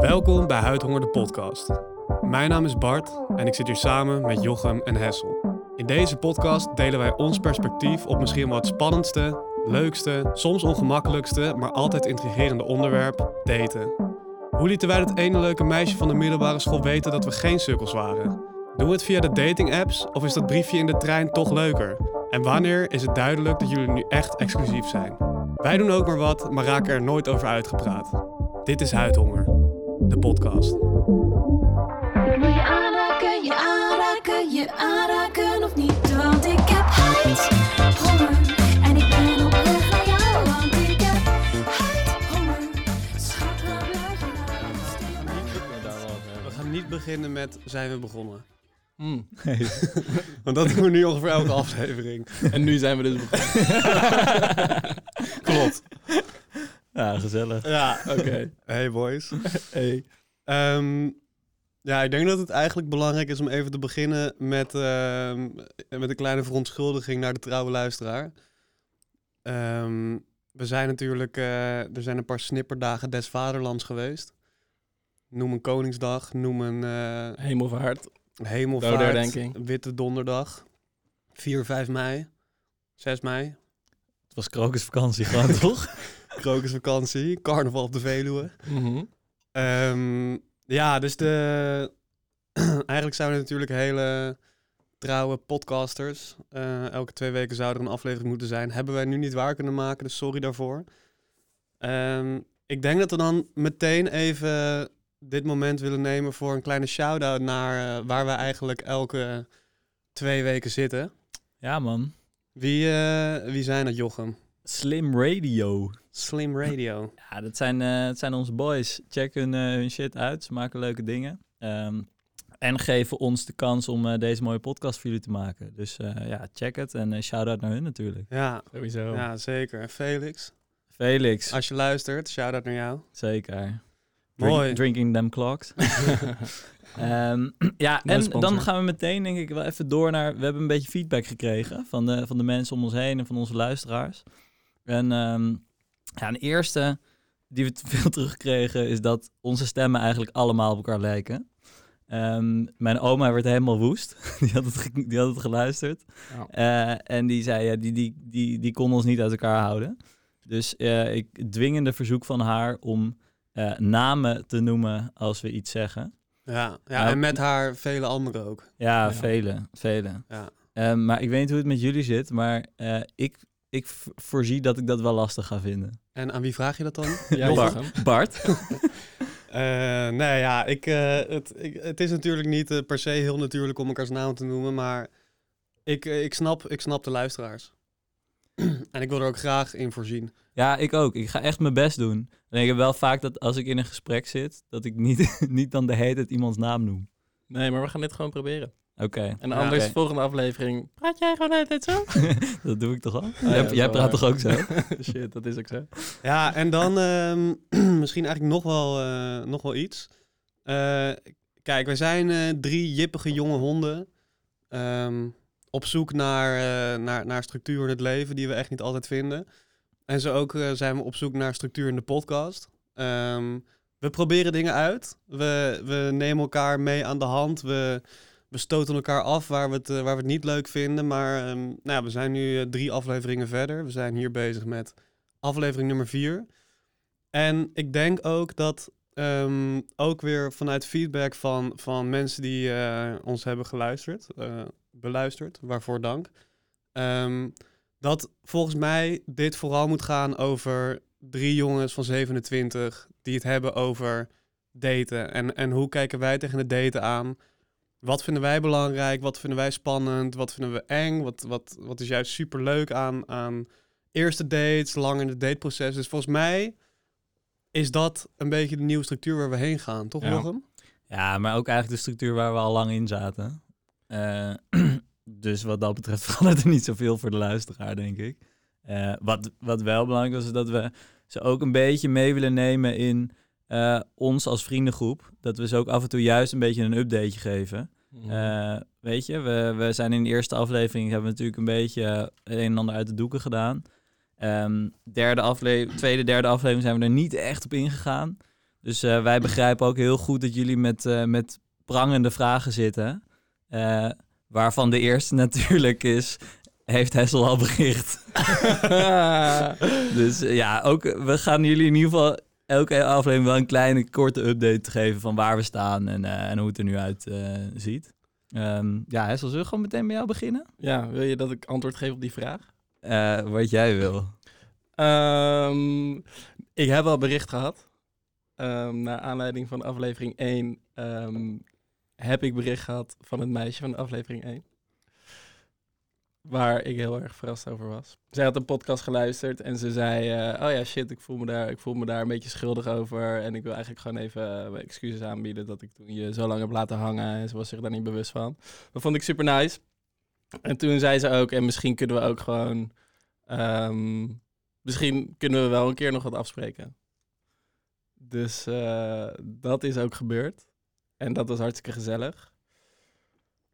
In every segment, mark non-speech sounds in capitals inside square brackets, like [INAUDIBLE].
Welkom bij Huidhonger de podcast. Mijn naam is Bart en ik zit hier samen met Jochem en Hessel. In deze podcast delen wij ons perspectief op misschien wel het spannendste, leukste, soms ongemakkelijkste, maar altijd intrigerende onderwerp: daten. Hoe lieten wij dat ene leuke meisje van de middelbare school weten dat we geen sukkels waren? Doen we het via de dating apps of is dat briefje in de trein toch leuker? En wanneer is het duidelijk dat jullie nu echt exclusief zijn? Wij doen ook maar wat, maar raken er nooit over uitgepraat. Dit is Huidhonger, de podcast. Ik wil je aanraken, je aanraken, je aanraken of niet, want ik heb huidhonger. En ik ben op weg naar jou, want ik heb huidhonger. Schat, waar blijf je nou? We gaan niet beginnen met zijn we begonnen. Hmm. [LAUGHS] Want dat doen we nu ongeveer elke aflevering. En nu zijn we dus begonnen. [LAUGHS] Klopt. Ja, gezellig. Ja, Oké. Hey boys. [LAUGHS] Hey. Ehm, ja, ik denk dat het eigenlijk belangrijk is om even te beginnen met, ehm, met een kleine verontschuldiging naar de trouwe luisteraar. Ehm, we zijn natuurlijk, eh, er zijn een paar snipperdagen des vaderlands geweest. Noem een Koningsdag, noem een eh Hemelvaart. Hemelvaart. Witte Donderdag, 4, 5 mei, 6 mei, Het was krokusvakantie gewoon, [LAUGHS] toch? Krokusvakantie, carnaval op de Veluwe. Mhm. Ehm, ja, dus de... [CLEARS THROAT] eigenlijk zijn we natuurlijk hele trouwe podcasters. Eh, elke twee weken zou er een aflevering moeten zijn. Hebben wij nu niet waar kunnen maken, dus sorry daarvoor. Ehm, ik denk dat we dan meteen even dit moment willen nemen voor een kleine shout-out naar eh, waar we eigenlijk elke twee weken zitten. Ja, man. Wie, eh, wie zijn dat, Jochem? Slim Radio. Slim Radio. [LAUGHS] Ja, dat zijn, eh, dat zijn onze boys. Check hun, eh, hun shit uit. Ze maken leuke dingen. Ehm, en geven ons de kans om eh, deze mooie podcast voor jullie te maken. Dus eh, ja, check het. En shout-out naar hun natuurlijk. Ja, Sowieso. ja zeker. En Felix, Felix. als je luistert, shout-out naar jou. Zeker. Drink- Mooi. drinking them clocks. [LAUGHS] [LAUGHS] Ehm, ja, en sponsor. dan gaan we meteen denk ik wel even door naar... We hebben een beetje feedback gekregen van de, van de mensen om ons heen en van onze luisteraars. En ehm, ja, een eerste die we te veel [LAUGHS] terugkregen is dat onze stemmen eigenlijk allemaal op elkaar lijken. Ehm, mijn oma werd helemaal woest. [LAUGHS] die, had het die had het geluisterd. Eh, en die zei, ja, die, die, die, die kon ons niet uit elkaar houden. Dus eh, ik dwingende verzoek van haar om eh, namen te noemen als we iets zeggen. Ja, ja Nou, en met haar vele anderen ook. Ja, Ja. vele, vele. Ja. Ehm, maar ik weet niet hoe het met jullie zit, maar ik, ik voorzie dat ik dat wel lastig ga vinden. En aan wie vraag je dat dan? [LAUGHS] Ja, Bart. [LAUGHS] Bart? [LAUGHS] Eh, nee, ja, ik, eh, het, ik, het is natuurlijk niet eh, per se heel natuurlijk om elkaars naam te noemen, maar ik, ik, snap, ik snap de luisteraars. [CLEARS THROAT] en ik wil er ook graag in voorzien. ja, ik ook. Ik ga echt mijn best doen. En ik heb wel vaak dat als ik in een gesprek zit, dat ik niet, niet dan de hele tijd iemands naam noem. Nee, maar we gaan dit gewoon proberen. Oké, En Ja, anders, volgende aflevering, praat jij gewoon altijd zo? [LAUGHS] dat doe ik toch al? ja, jij praat toch ook zo? [LAUGHS] Shit, dat is ook zo. Ja, en dan ehm, [CLEARS THROAT] misschien eigenlijk nog wel, eh, nog wel iets. Eh, kijk, wij zijn eh, drie jippige jonge honden. ehm, op zoek naar, eh, naar, naar structuur in het leven die we echt niet altijd vinden. En zo ook zijn we op zoek naar structuur in de podcast. Ehm, we proberen dingen uit. We, we nemen elkaar mee aan de hand. We, we stoten elkaar af waar we het, eh, waar we het niet leuk vinden. Maar ehm, nou ja, we zijn nu eh, drie afleveringen verder. We zijn hier bezig met aflevering nummer vier. En ik denk ook dat ehm, ook weer vanuit feedback van, van mensen die eh, ons hebben geluisterd, beluisterd, waarvoor dank. ehm, dat volgens mij dit vooral moet gaan over drie jongens van 27 die het hebben over daten. En, en hoe kijken wij tegen het daten aan? Wat vinden wij belangrijk? Wat vinden wij spannend? Wat vinden we eng? Wat, wat, wat is juist superleuk aan, aan eerste dates, lang in het dateproces? Dus volgens mij is dat een beetje de nieuwe structuur waar we heen gaan, toch, Ja. Ja, maar ook eigenlijk de structuur waar we al lang in zaten. Eh, [CLEARS THROAT] dus wat dat betreft [LAUGHS] verandert er niet zoveel voor de luisteraar, denk ik. Eh, wat, wat wel belangrijk was, is dat we ze ook een beetje mee willen nemen in eh, ons als vriendengroep. Dat we ze ook af en toe juist een beetje een updateje geven. Mhm. Eh, weet je, we, we zijn in de eerste aflevering, hebben we natuurlijk een beetje eh, het een en ander uit de doeken gedaan. Ehm, derde tweede, derde aflevering zijn we er niet echt op ingegaan. Dus eh, wij begrijpen ook heel goed dat jullie met, eh, met prangende vragen zitten. Eh, waarvan de eerste [LAUGHS] natuurlijk is, heeft Hessel al bericht? [LAUGHS] [LAUGHS] dus eh, ja, ook, eh, we gaan jullie in ieder geval elke aflevering wel een kleine korte update geven van waar we staan en, eh, en hoe het er nu uit eh, ziet. Ehm, ja, Hessel, zullen we gewoon meteen bij jou beginnen? Ja, wil je dat ik antwoord geef op die vraag? Eh, wat jij wil. Ehm, ik heb al bericht gehad. Ehm, naar aanleiding van aflevering 1 ehm, heb ik bericht gehad van het meisje van aflevering 1. Waar ik heel erg verrast over was. Zij had een podcast geluisterd en ze zei: eh, Oh ja, shit, ik voel, me daar, ik voel me daar een beetje schuldig over. En ik wil eigenlijk gewoon even eh, excuses aanbieden dat ik toen je zo lang heb laten hangen. En ze was zich daar niet bewust van. Dat vond ik super nice. En toen zei ze ook: En misschien kunnen we ook gewoon. ehm, misschien kunnen we wel een keer nog wat afspreken. Dus eh, dat is ook gebeurd. En dat was hartstikke gezellig.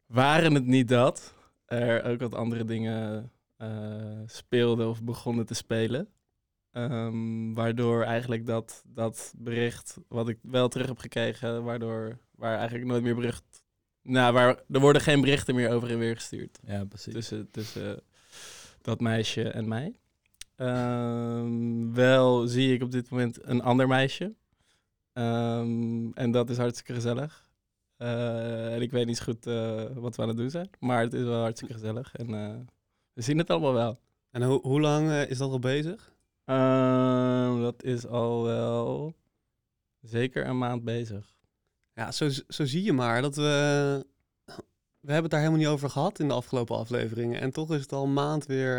Waren het niet dat er ook wat andere dingen eh, speelden of begonnen te spelen. Ehm, waardoor eigenlijk dat, dat bericht, wat ik wel terug heb gekregen, waardoor waar eigenlijk nooit meer bericht. Nou, waar, er worden geen berichten meer over en weer gestuurd Ja, precies. tussen, tussen dat meisje en mij. Ehm, wel zie ik op dit moment een ander meisje. Ehm, en dat is hartstikke gezellig. Eh, en ik weet niet goed eh, wat we aan het doen zijn. Maar het is wel hartstikke gezellig. En eh, we zien het allemaal wel. En ho- hoe lang is dat al bezig? Ehm, dat is al wel zeker een maand bezig. Ja, zo, zo zie je maar dat we... We hebben het daar helemaal niet over gehad in de afgelopen afleveringen. En toch is het al een maand weer,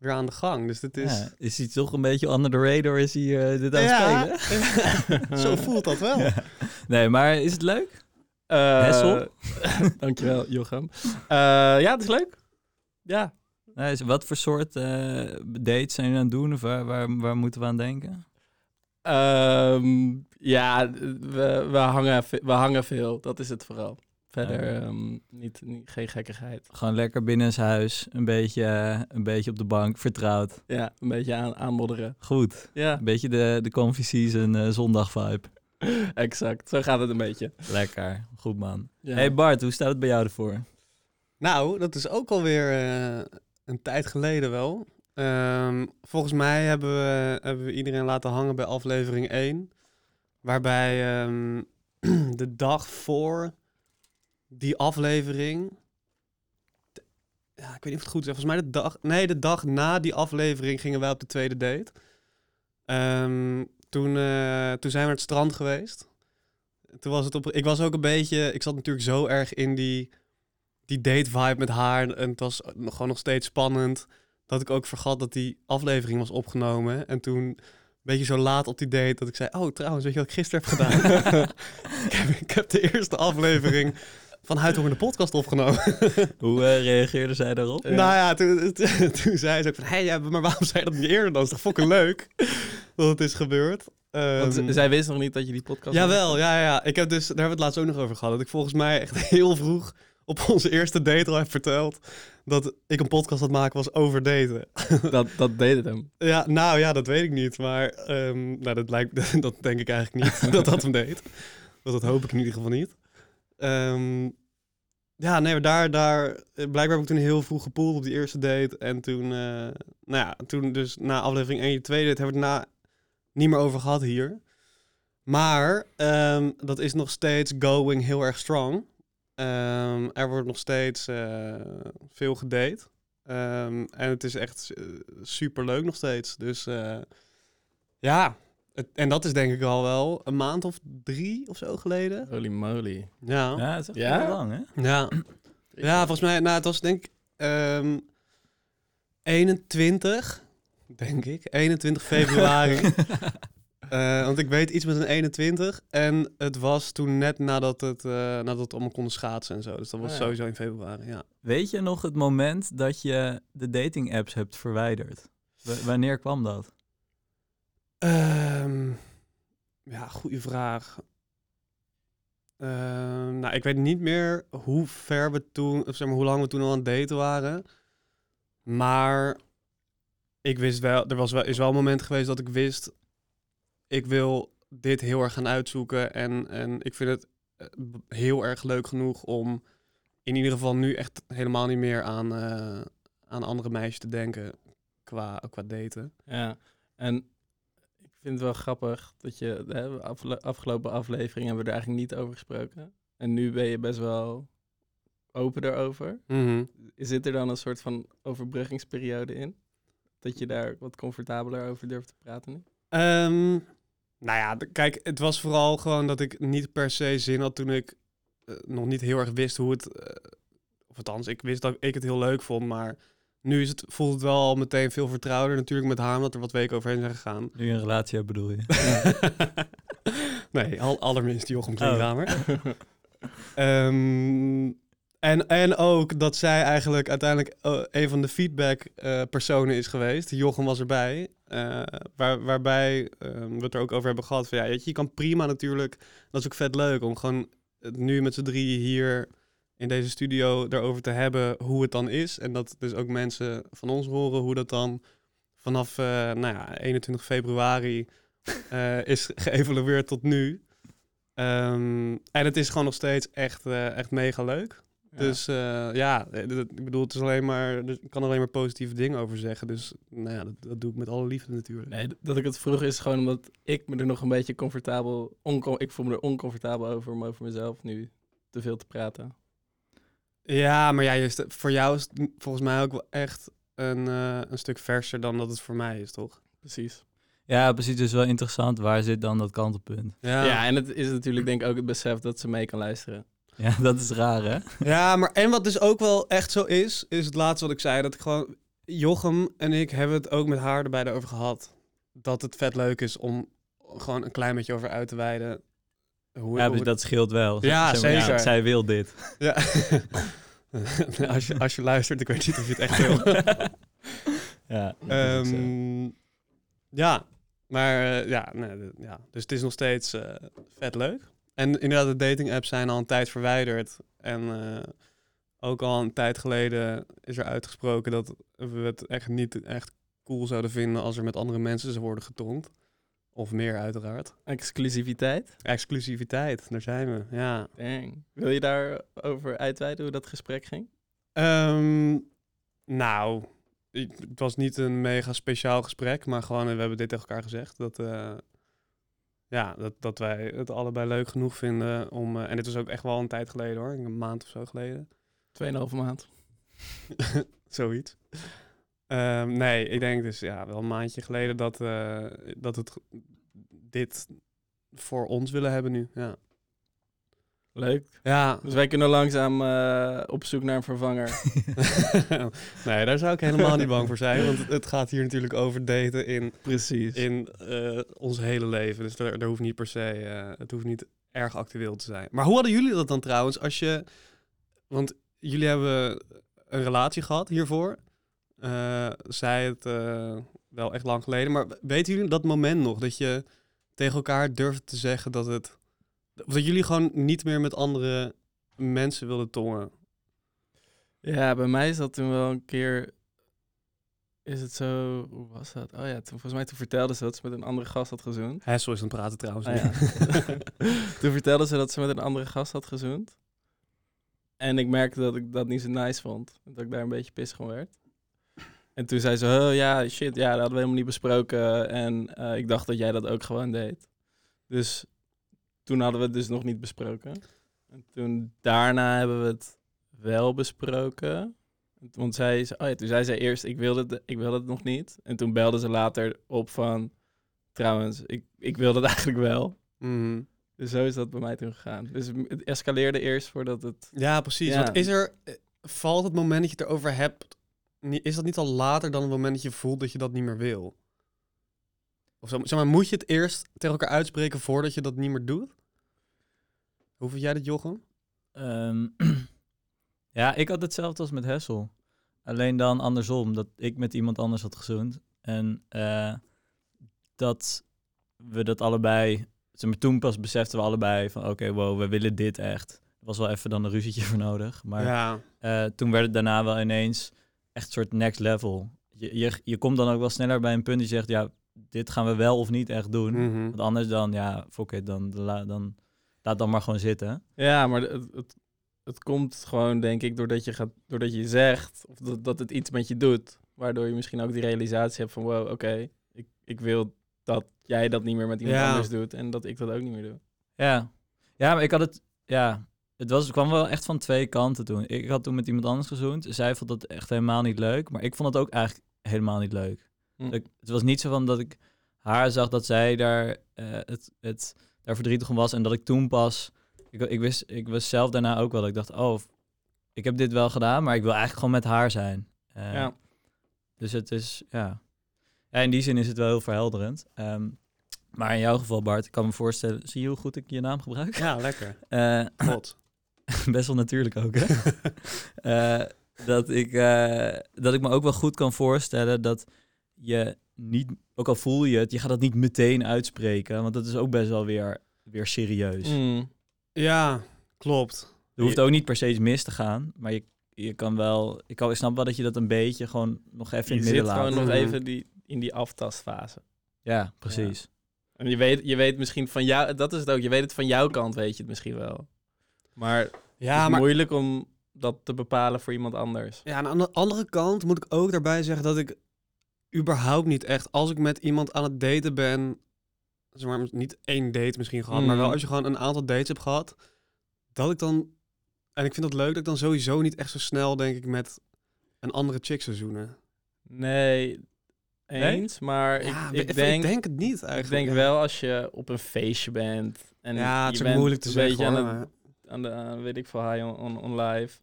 weer aan de gang. Dus dit is... Ja, is hij toch een beetje under the radar? Is hij eh, dit aan het Ja, spelen? [LAUGHS] zo voelt dat wel. Ja. Nee, maar is het leuk? Eh, Hessel? [LAUGHS] Dankjewel, Jochem. Eh, ja, het is leuk. Ja, Nee, is- wat voor soort eh, dates zijn jullie aan het doen? Of waar, waar, waar moeten we aan denken? Ehm, ja, we, we, hangen, we hangen veel. Dat is het vooral. Verder Ja. ehm, niet, niet, geen gekkigheid. Gewoon lekker binnen zijn huis, een beetje, eh, een beetje op de bank, vertrouwd. Ja, een beetje aan, aanmodderen. Goed. Ja, Een beetje de, de comfy season eh, zondag vibe. [LAUGHS] exact. Zo gaat het een beetje. Lekker. Goed man. Ja. Hey Bart, hoe staat het bij jou ervoor? Nou, dat is ook alweer eh een tijd geleden wel. Ehm, volgens mij hebben we, hebben we iedereen laten hangen bij aflevering 1. Waarbij ehm, [CLEARS THROAT] de dag voor die aflevering... Ja, ik weet niet of het goed is. Volgens mij de dag... Nee, de dag na die aflevering gingen wij op de tweede date. Ehm, toen, eh, toen zijn we naar het strand geweest. Toen was het op... Ik was ook een beetje... Ik zat natuurlijk zo erg in die die date vibe met haar. En het was gewoon nog steeds spannend. Dat ik ook vergat dat die aflevering was opgenomen. En toen, een beetje zo laat op die date, dat ik zei... Oh, trouwens, weet je wat ik gisteren heb gedaan? [LAUGHS] [LAUGHS] ik, heb, ik heb de eerste aflevering van Huidhonger de podcast opgenomen. [LAUGHS] Hoe eh, reageerde zij daarop? Nou ja, toen, toen, toen zei ze ook van... Hé, ja, maar waarom zei je dat niet eerder? Dat is toch fucking leuk dat het is gebeurd. Want Ehm, zij wist nog niet dat je die podcast had. Jawel, ja, ja, ja. Ik heb dus, daar hebben we het laatst ook nog over gehad. Dat ik volgens mij echt [LAUGHS] heel vroeg op onze eerste date al heb verteld dat ik een podcast het maken was over daten. [LAUGHS] Dat, dat deed het hem. Ja, nou ja, dat weet ik niet. Maar ehm, nou, dat, lijkt, dat denk ik eigenlijk niet dat dat hem deed. Dat, dat hoop ik in ieder geval niet. Ehm, ja, nee, daar, daar, eh, blijkbaar heb ik toen heel vroeg gepoeld op die eerste date. En toen, eh, nou ja, toen dus na aflevering 1 de tweede date hebben we het na niet meer over gehad hier. Maar ehm, dat is nog steeds going heel erg strong. Ehm, er wordt nog steeds eh, veel gedate. En het is echt super leuk nog steeds. Dus ja, het- en dat is denk ik al wel een maand of drie of zo geleden. Holy moly. Ja, Ja, het is echt Ja? heel lang, hè? ja. ja volgens mij, nou, het was denk ik ehm 21, denk ik, 21 februari. [LAUGHS] Eh, want ik weet iets met een 21. En het was toen net nadat, het, eh, nadat allemaal konden schaatsen en zo. Dus dat was Ah, ja. sowieso in februari, ja. Weet je nog het moment dat je de dating apps hebt verwijderd? W- wanneer kwam dat? Ehm, ja, goede vraag. Ehm, nou, ik weet niet meer hoe ver we toen, of zeg maar hoe lang we toen al aan het daten waren. Maar ik wist wel, er was wel, is wel een moment geweest dat ik wist, ik wil dit heel erg gaan uitzoeken. En, en ik vind het eh, heel erg leuk genoeg om in ieder geval nu echt helemaal niet meer aan, eh, aan andere meisjes te denken qua, qua daten. Ja, en vind het wel grappig dat je de afgelopen aflevering hebben we er eigenlijk niet over gesproken. En nu ben je best wel open daarover. Mhm. Zit er dan een soort van overbruggingsperiode in? Dat je daar wat comfortabeler over durft te praten nu? Ehm, nou ja, kijk, het was vooral gewoon dat ik niet per se zin had toen ik eh, nog niet heel erg wist hoe het... eh, of althans, ik wist dat ik het heel leuk vond, maar nu is het, voelt het wel al meteen veel vertrouwder. Natuurlijk met haar, omdat er wat weken overheen zijn gegaan. Nu je een relatie hebt, bedoel je? [LAUGHS] nee, al, allerminst Jochem Oh. Klinkhamer. [LAUGHS] Ehm, en, en ook dat zij eigenlijk uiteindelijk eh, een van de feedback eh, personen is geweest. Jochem was erbij. eh, waar, waarbij eh, we het er ook over hebben gehad. Van, ja, weet je, je kan prima natuurlijk. Dat is ook vet leuk om gewoon nu met z'n drieën hier in deze studio erover te hebben hoe het dan is. En dat dus ook mensen van ons horen hoe dat dan vanaf eh, nou ja, 21 februari [LAUGHS] eh, is geëvalueerd tot nu. Ehm, en het is gewoon nog steeds echt, eh, echt mega leuk. Ja. Dus ja, ik bedoel, het is alleen maar, dus ik kan alleen maar positieve dingen over zeggen. Dus nou ja, dat, dat doe ik met alle liefde natuurlijk. Nee, dat ik het vroeg is gewoon omdat ik me er nog een beetje comfortabel... Ik voel me er oncomfortabel over om over mezelf nu te veel te praten. Ja, maar ja, st- voor jou is het volgens mij ook wel echt een, eh, een stuk verser dan dat het voor mij is, toch? Precies. Ja, precies. Dus wel interessant. Waar zit dan dat kantelpunt? Ja. en het is natuurlijk denk ik ook het besef dat ze mee kan luisteren. Ja, [LAUGHS] dat is raar, hè? Ja, maar en wat dus ook wel echt zo is, is het laatste wat ik zei. Dat ik gewoon, Jochem en ik hebben het ook met haar erbij erover gehad. Dat het vet leuk is om gewoon een klein beetje over uit te wijden. Hoe, Ja, hoe dus dat scheelt wel. Ja, Zeg maar, zeker. zij wil dit. Ja. [LAUGHS] als, je, als je luistert, ik weet niet of je het echt wil. [LAUGHS] Ja. Ehm, ja, maar eh, ja, nee, ja, dus het is nog steeds eh, vet leuk. En inderdaad, de dating apps zijn al een tijd verwijderd. En eh, ook al een tijd geleden is er uitgesproken dat we het echt niet echt cool zouden vinden als er met andere mensen zou worden getonkt. Of meer uiteraard. Exclusiviteit? Exclusiviteit, daar zijn we, ja. Dang. Wil je daarover uitweiden hoe dat gesprek ging? Ehm, nou, ik- het was niet een mega speciaal gesprek, maar gewoon, we hebben dit tegen elkaar gezegd. Dat, eh, ja, dat, dat wij het allebei leuk genoeg vinden om... eh, en dit was ook echt wel een tijd geleden hoor, een maand of zo geleden. Tweeënhalve maand. [LAUGHS] Zoiets. Ehm, nee, ik denk dus ja, wel een maandje geleden dat, eh, dat het dit voor ons willen hebben nu. Ja, Leuk. ja Dus wij kunnen langzaam eh, op zoek naar een vervanger. [LAUGHS] [LAUGHS] nee, daar zou ik helemaal niet bang voor zijn. Want het, gaat hier natuurlijk over daten in, Precies. in eh, ons hele leven. Dus daar, daar hoeft niet per se, het hoeft niet erg actueel te zijn. Maar hoe hadden jullie dat dan trouwens als je... Want jullie hebben een relatie gehad hiervoor. Eh zij het eh, wel echt lang geleden. Maar weten jullie dat moment nog dat je tegen elkaar durfde te zeggen dat het... Of dat jullie gewoon niet meer met andere mensen wilden tongen? Ja, bij mij is dat toen wel een keer. Is het zo. Hoe was dat? Oh ja, toen, volgens mij toen vertelde ze dat ze met een andere gast had gezoend. Hessel is aan het praten trouwens. Ah, ja. [LAUGHS] toen vertelde ze dat ze met een andere gast had gezoend. En ik merkte dat ik dat niet zo nice vond. Dat ik daar een beetje pissig van werd. En toen zei ze, oh ja, shit, ja, dat hadden we helemaal niet besproken. En eh, ik dacht dat jij dat ook gewoon deed. Dus toen hadden we het dus nog niet besproken. En toen daarna hebben we het wel besproken. Want zij, ze- oh ja, toen zei zij eerst, ik wilde, het, ik wilde het nog niet. En toen belde ze later op van, trouwens, ik, ik wilde het [LAUGHS] eigenlijk wel. Mhm. Dus zo is dat bij mij toen gegaan. Dus het escaleerde eerst voordat het... Ja, precies. Ja. Want is er, valt het moment dat je het erover hebt, is dat niet al later dan het moment dat je voelt dat je dat niet meer wil? Of zo, zeg maar, moet je het eerst tegen elkaar uitspreken voordat je dat niet meer doet? Hoe vind jij dat, Jochem? Ehm, [CLEARS THROAT] ja, ik had hetzelfde als met Hessel. Alleen dan andersom, dat ik met iemand anders had gezoend. En eh, dat we dat allebei... Zeg maar, toen pas beseften we allebei van... Oké, wow, we willen dit echt. Er was wel even dan een ruzietje voor nodig. Maar ja. eh, toen werd het daarna wel ineens echt een soort next level. Je, je, je komt dan ook wel sneller bij een punt die zegt... Ja, dit gaan we wel of niet echt doen. Mhm. Want anders dan, ja, fuck it, dan, la- dan laat dan maar gewoon zitten. Ja, maar het, het, het komt gewoon, denk ik, doordat je, gaat, doordat je zegt of dat, dat het iets met je doet. Waardoor je misschien ook die realisatie hebt van, wow, oké, ik, ik wil dat jij dat niet meer met iemand Ja. anders doet en dat ik dat ook niet meer doe. Ja. Ja, maar ik had het, ja, het, was, het kwam wel echt van twee kanten toen. Ik had toen met iemand anders gezoend. Zij vond dat echt helemaal niet leuk, maar ik vond het ook eigenlijk helemaal niet leuk. Hm. Ik- het was niet zo van dat ik haar zag dat zij daar, eh, het, het, daar verdrietig om was en dat ik toen pas... Ik, ik, wist, ik was zelf daarna ook wel, dat ik dacht, oh, ik heb dit wel gedaan, maar ik wil eigenlijk gewoon met haar zijn. Eh, ja. Dus het is, ja. ja. In die zin is het wel heel verhelderend. Ehm, maar in jouw geval, Bart, ik kan me voorstellen... Zie je hoe goed ik je naam gebruik? Ja, lekker. [LAUGHS] Eh, God. [LAUGHS] best wel natuurlijk ook, hè? [LAUGHS] Eh, dat, ik, eh, dat ik me ook wel goed kan voorstellen dat je niet... Ook al voel je het, je gaat dat niet meteen uitspreken. Want dat is ook best wel weer, weer serieus. Mm. Ja, klopt. Er hoeft ook niet per se iets mis te gaan. Maar je, je kan wel... Ik, kan, ik snap wel dat je dat een beetje gewoon nog even in Je het midden zit laat. gewoon nog Mhm. even die, in die aftastfase. Ja, precies. En je weet, je weet misschien van jou, dat is het ook, je weet het van jouw kant, weet je het misschien wel. Maar het Ja, is maar moeilijk om dat te bepalen voor iemand anders. Ja, aan de andere kant moet ik ook daarbij zeggen dat ik überhaupt niet echt, als ik met iemand aan het daten ben, zeg maar niet één date misschien gehad, maar wel Mhm. als je gewoon een aantal dates hebt gehad, dat ik dan, en ik vind het leuk dat ik dan sowieso niet echt zo snel, denk ik, met een andere chick zou zoenen. Nee, eens, maar Ja, ik, ik, ik denk, denk het niet eigenlijk. ik denk wel als je op een feestje bent en Ja, het je is bent moeilijk te een zeggen. beetje hoor, aan, het, aan de, aan, weet ik veel, high on, on, on live,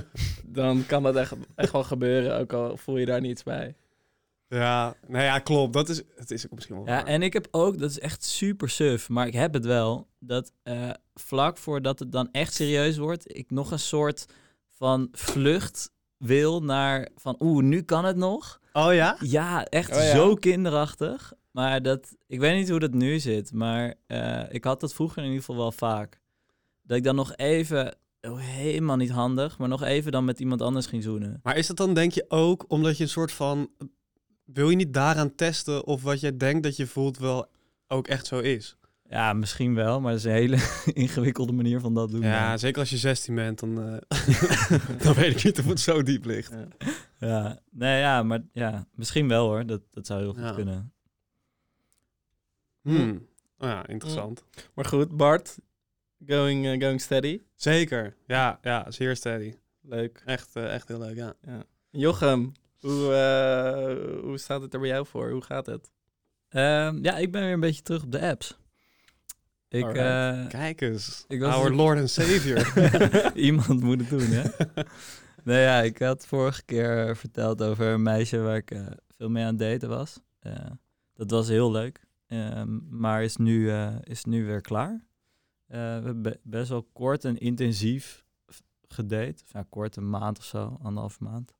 [LAUGHS] dan kan dat echt, echt wel gebeuren, ook al voel je daar niets bij. ja, nou ja, klopt. Dat is, het is ook misschien wel Ja, waar. en ik heb ook, dat is echt super suf, maar ik heb het wel, dat eh, vlak voordat het dan echt serieus wordt, ik nog een soort van vlucht wil naar van, oeh, nu kan het nog. Oh ja? Ja, echt Oh ja. zo kinderachtig. Maar dat, ik weet niet hoe dat nu zit, maar eh, ik had dat vroeger in ieder geval wel vaak. Dat ik dan nog even, oh, helemaal niet handig, maar nog even dan met iemand anders ging zoenen. Maar is dat dan denk je ook omdat je een soort van, wil je niet daaraan testen of wat jij denkt dat je voelt wel ook echt zo is? Ja, misschien wel, maar dat is een hele [LAUGHS] ingewikkelde manier van dat doen. Ja, dan. zeker als je 16 bent, dan, eh, [LAUGHS] dan weet ik niet of het zo diep ligt. Ja. Ja, nee, ja, maar ja, misschien wel hoor. Dat, dat zou heel goed Ja. kunnen. Hmm. Oh ja, interessant. Maar goed, Bart, going, eh, going steady, Zeker. Ja, ja, zeer steady. leuk. Echt, eh, echt heel leuk, ja. Jochem, hoe, eh, hoe staat het er bij jou voor? Hoe gaat het? Ehm, ja, ik ben weer een beetje terug op de apps. Ik, eh, Kijk eens. Ik was Our dus- Lord and Savior. [LAUGHS] iemand moet het doen, hè? [LAUGHS] nee, ja, ik had vorige keer verteld over een meisje waar ik veel mee aan het daten was. Eh, dat was heel leuk, Ehm, maar is nu, eh, is nu weer klaar. Eh, we hebben be- best wel kort en intensief gedate. Ja, kort, een maand of zo, anderhalve maand.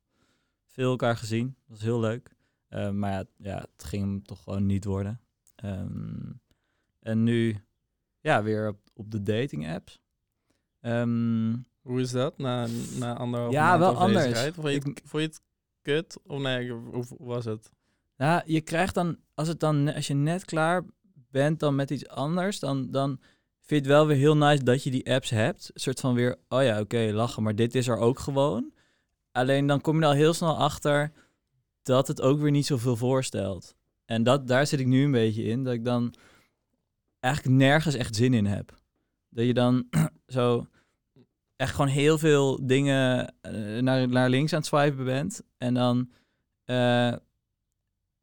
Veel elkaar gezien, was heel leuk. Eh, maar ja, ja, het ging hem toch gewoon niet worden. Ehm, en nu, ja, weer op, op de dating apps. Ehm, Hoe is dat na, na anderhalve Ja, maand wel anders. Vond je, het, vond je het kut? Of nee, hoe, was het? Nou, je krijgt dan, als, het dan, als je net klaar bent dan met iets anders, dan, dan vind het wel weer heel nice dat je die apps hebt. Een soort van weer, oh ja, oké, lachen, maar dit is er ook gewoon. Alleen dan kom je er al heel snel achter dat het ook weer niet zoveel voorstelt. En dat, daar zit ik nu een beetje in, dat ik dan eigenlijk nergens echt zin in heb. Dat je dan [CLEARS THROAT] zo echt gewoon heel veel dingen eh, naar, naar links aan het swipen bent. En dan eh,